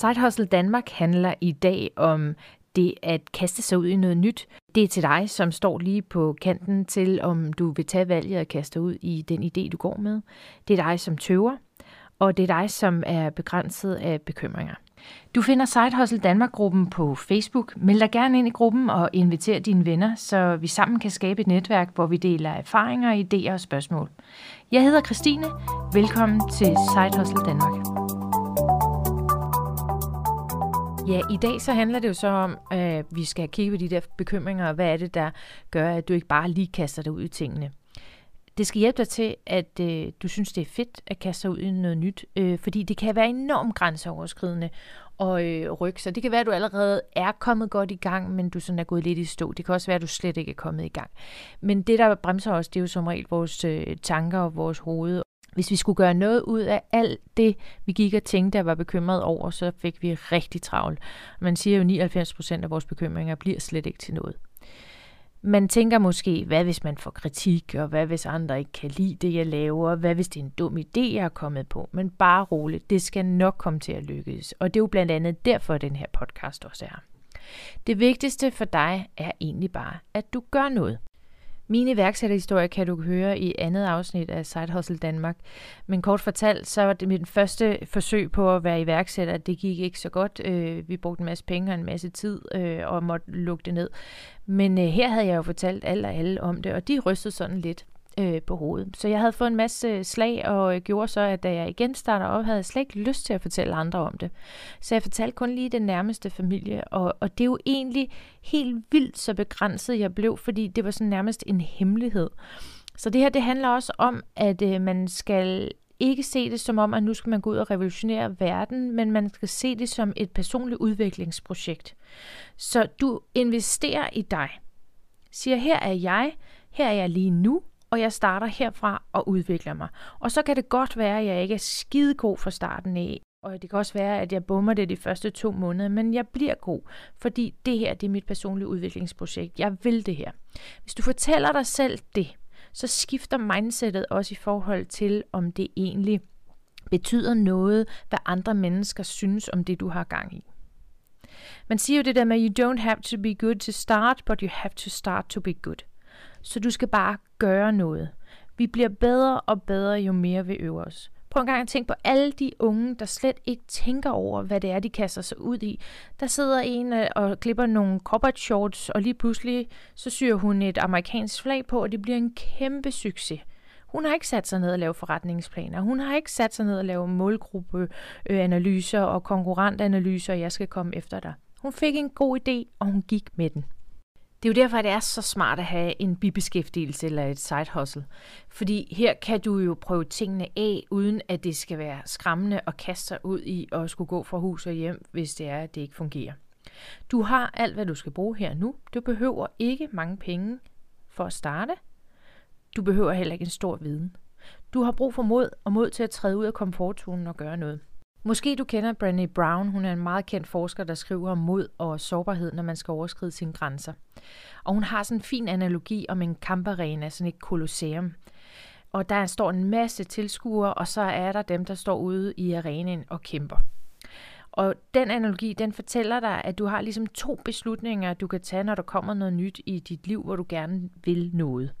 Side Hustle Danmark handler i dag om det at kaste sig ud i noget nyt. Det er til dig, som står lige på kanten til, om du vil tage valget og kaste ud i den idé, du går med. Det er dig, som tøver, og det er dig, som er begrænset af bekymringer. Du finder Side Hustle Danmark-gruppen på Facebook. Meld dig gerne ind i gruppen og inviter dine venner, så vi sammen kan skabe et netværk, hvor vi deler erfaringer, idéer og spørgsmål. Jeg hedder Christine. Velkommen til Side Hustle Danmark. Ja, i dag så handler det jo så om, at vi skal kigge på de der bekymringer, og hvad er det, der gør, at du ikke bare lige kaster dig ud i tingene. Det skal hjælpe dig til, at øh, du synes, det er fedt at kaste dig ud i noget nyt, øh, fordi det kan være enormt grænseoverskridende og øh, rykke sig. Det kan være, at du allerede er kommet godt i gang, men du sådan er gået lidt i stå. Det kan også være, at du slet ikke er kommet i gang. Men det, der bremser os, det er jo som regel vores øh, tanker og vores hoved hvis vi skulle gøre noget ud af alt det, vi gik og tænkte og var bekymret over, så fik vi rigtig travlt. Man siger jo, at 99% af vores bekymringer bliver slet ikke til noget. Man tænker måske, hvad hvis man får kritik, og hvad hvis andre ikke kan lide det, jeg laver, og hvad hvis det er en dum idé, jeg er kommet på. Men bare roligt, det skal nok komme til at lykkes. Og det er jo blandt andet derfor, den her podcast også er. Det vigtigste for dig er egentlig bare, at du gør noget. Min iværksætterhistorie kan du høre i andet afsnit af Side Hustle Danmark. Men kort fortalt, så var det mit første forsøg på at være iværksætter. Det gik ikke så godt. Øh, vi brugte en masse penge og en masse tid øh, og måtte lukke det ned. Men øh, her havde jeg jo fortalt alle og alle om det, og de rystede sådan lidt øh, på hovedet. Så jeg havde fået en masse øh, slag, og øh, gjorde så, at da jeg igen starter op, havde jeg slet ikke lyst til at fortælle andre om det. Så jeg fortalte kun lige den nærmeste familie, og, og det er jo egentlig helt vildt så begrænset, jeg blev, fordi det var sådan nærmest en hemmelighed. Så det her, det handler også om, at øh, man skal ikke se det som om, at nu skal man gå ud og revolutionere verden, men man skal se det som et personligt udviklingsprojekt. Så du investerer i dig. Siger, her er jeg, her er jeg lige nu, og jeg starter herfra og udvikler mig. Og så kan det godt være, at jeg ikke er skide god fra starten af, og det kan også være, at jeg bummer det de første to måneder, men jeg bliver god, fordi det her det er mit personlige udviklingsprojekt. Jeg vil det her. Hvis du fortæller dig selv det, så skifter mindsetet også i forhold til, om det egentlig betyder noget, hvad andre mennesker synes om det, du har gang i. Man siger jo det der med, you don't have to be good to start, but you have to start to be good. Så du skal bare gøre noget. Vi bliver bedre og bedre, jo mere vi øver os. Prøv en gang at tænke på alle de unge, der slet ikke tænker over, hvad det er, de kaster sig ud i. Der sidder en øh, og klipper nogle corporate shorts, og lige pludselig så syr hun et amerikansk flag på, og det bliver en kæmpe succes. Hun har ikke sat sig ned og lave forretningsplaner. Hun har ikke sat sig ned og lave målgruppeanalyser og konkurrentanalyser, og jeg skal komme efter dig. Hun fik en god idé, og hun gik med den. Det er jo derfor, at det er så smart at have en bibeskæftigelse eller et side hustle. Fordi her kan du jo prøve tingene af, uden at det skal være skræmmende at kaste sig ud i og skulle gå fra hus og hjem, hvis det er, at det ikke fungerer. Du har alt, hvad du skal bruge her nu. Du behøver ikke mange penge for at starte. Du behøver heller ikke en stor viden. Du har brug for mod og mod til at træde ud af komfortzonen og gøre noget. Måske du kender Brené Brown. Hun er en meget kendt forsker, der skriver om mod og sårbarhed, når man skal overskride sine grænser. Og hun har sådan en fin analogi om en kamparena, sådan et kolosseum. Og der står en masse tilskuere, og så er der dem, der står ude i arenaen og kæmper. Og den analogi, den fortæller dig, at du har ligesom to beslutninger, du kan tage, når der kommer noget nyt i dit liv, hvor du gerne vil noget.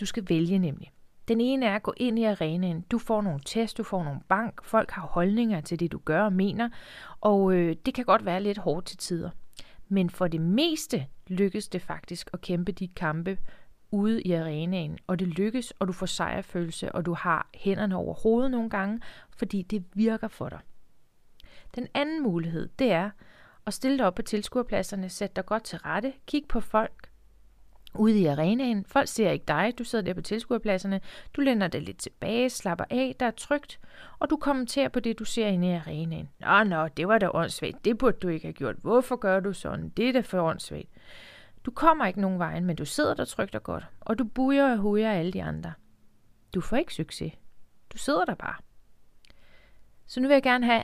Du skal vælge nemlig. Den ene er at gå ind i arenaen. Du får nogle test, du får nogle bank, folk har holdninger til det, du gør og mener, og øh, det kan godt være lidt hårdt til tider. Men for det meste lykkes det faktisk at kæmpe de kampe ude i arenaen, og det lykkes, og du får sejrfølelse, og du har hænderne over hovedet nogle gange, fordi det virker for dig. Den anden mulighed, det er at stille dig op på tilskuerpladserne, sætte dig godt til rette, kig på folk, ude i arenaen. Folk ser ikke dig, du sidder der på tilskuerpladserne, du lænder dig lidt tilbage, slapper af, der er trygt, og du kommenterer på det, du ser inde i arenaen. Nå, nå, det var da åndssvagt, det burde du ikke have gjort. Hvorfor gør du sådan? Det er da for åndssvagt. Du kommer ikke nogen vejen, men du sidder der trygt og godt, og du bujer og hujer alle de andre. Du får ikke succes. Du sidder der bare. Så nu vil jeg gerne have,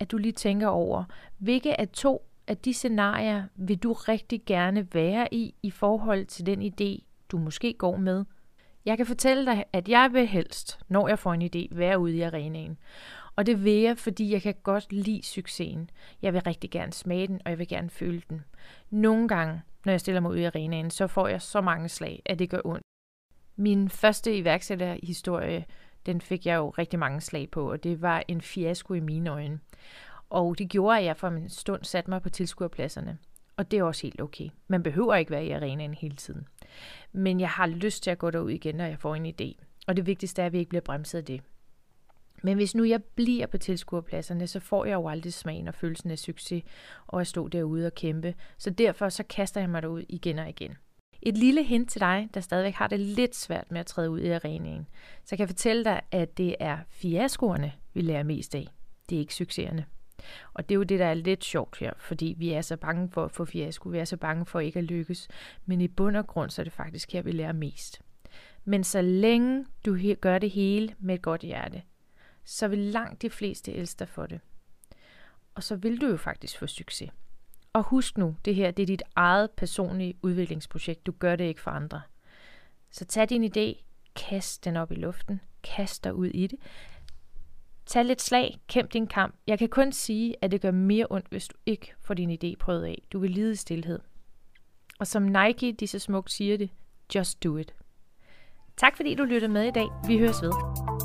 at du lige tænker over, hvilke af to af de scenarier vil du rigtig gerne være i i forhold til den idé, du måske går med? Jeg kan fortælle dig, at jeg vil helst, når jeg får en idé, være ude i arenaen. Og det vil jeg, fordi jeg kan godt lide succesen. Jeg vil rigtig gerne smage den, og jeg vil gerne føle den. Nogle gange, når jeg stiller mig ud i arenaen, så får jeg så mange slag, at det gør ondt. Min første iværksætterhistorie, den fik jeg jo rigtig mange slag på, og det var en fiasko i mine øjne. Og det gjorde, at jeg for en stund satte mig på tilskuerpladserne. Og det er også helt okay. Man behøver ikke være i arenaen hele tiden. Men jeg har lyst til at gå derud igen, når jeg får en idé. Og det vigtigste er, at vi ikke bliver bremset af det. Men hvis nu jeg bliver på tilskuerpladserne, så får jeg jo aldrig smagen og følelsen af succes og at stå derude og kæmpe. Så derfor så kaster jeg mig derud igen og igen. Et lille hint til dig, der stadigvæk har det lidt svært med at træde ud i arenaen. Så kan jeg fortælle dig, at det er fiaskoerne, vi lærer mest af. Det er ikke succeserne. Og det er jo det, der er lidt sjovt her, fordi vi er så bange for at få fiasko, vi er så bange for ikke at lykkes. Men i bund og grund, så er det faktisk her, vi lærer mest. Men så længe du gør det hele med et godt hjerte, så vil langt de fleste elske dig for det. Og så vil du jo faktisk få succes. Og husk nu, det her det er dit eget personlige udviklingsprojekt. Du gør det ikke for andre. Så tag din idé, kast den op i luften, kast dig ud i det. Tag lidt slag, kæmp din kamp. Jeg kan kun sige, at det gør mere ondt, hvis du ikke får din idé prøvet af. Du vil lide i stillhed. Og som Nike de så smukt siger det, just do it. Tak fordi du lyttede med i dag. Vi høres ved.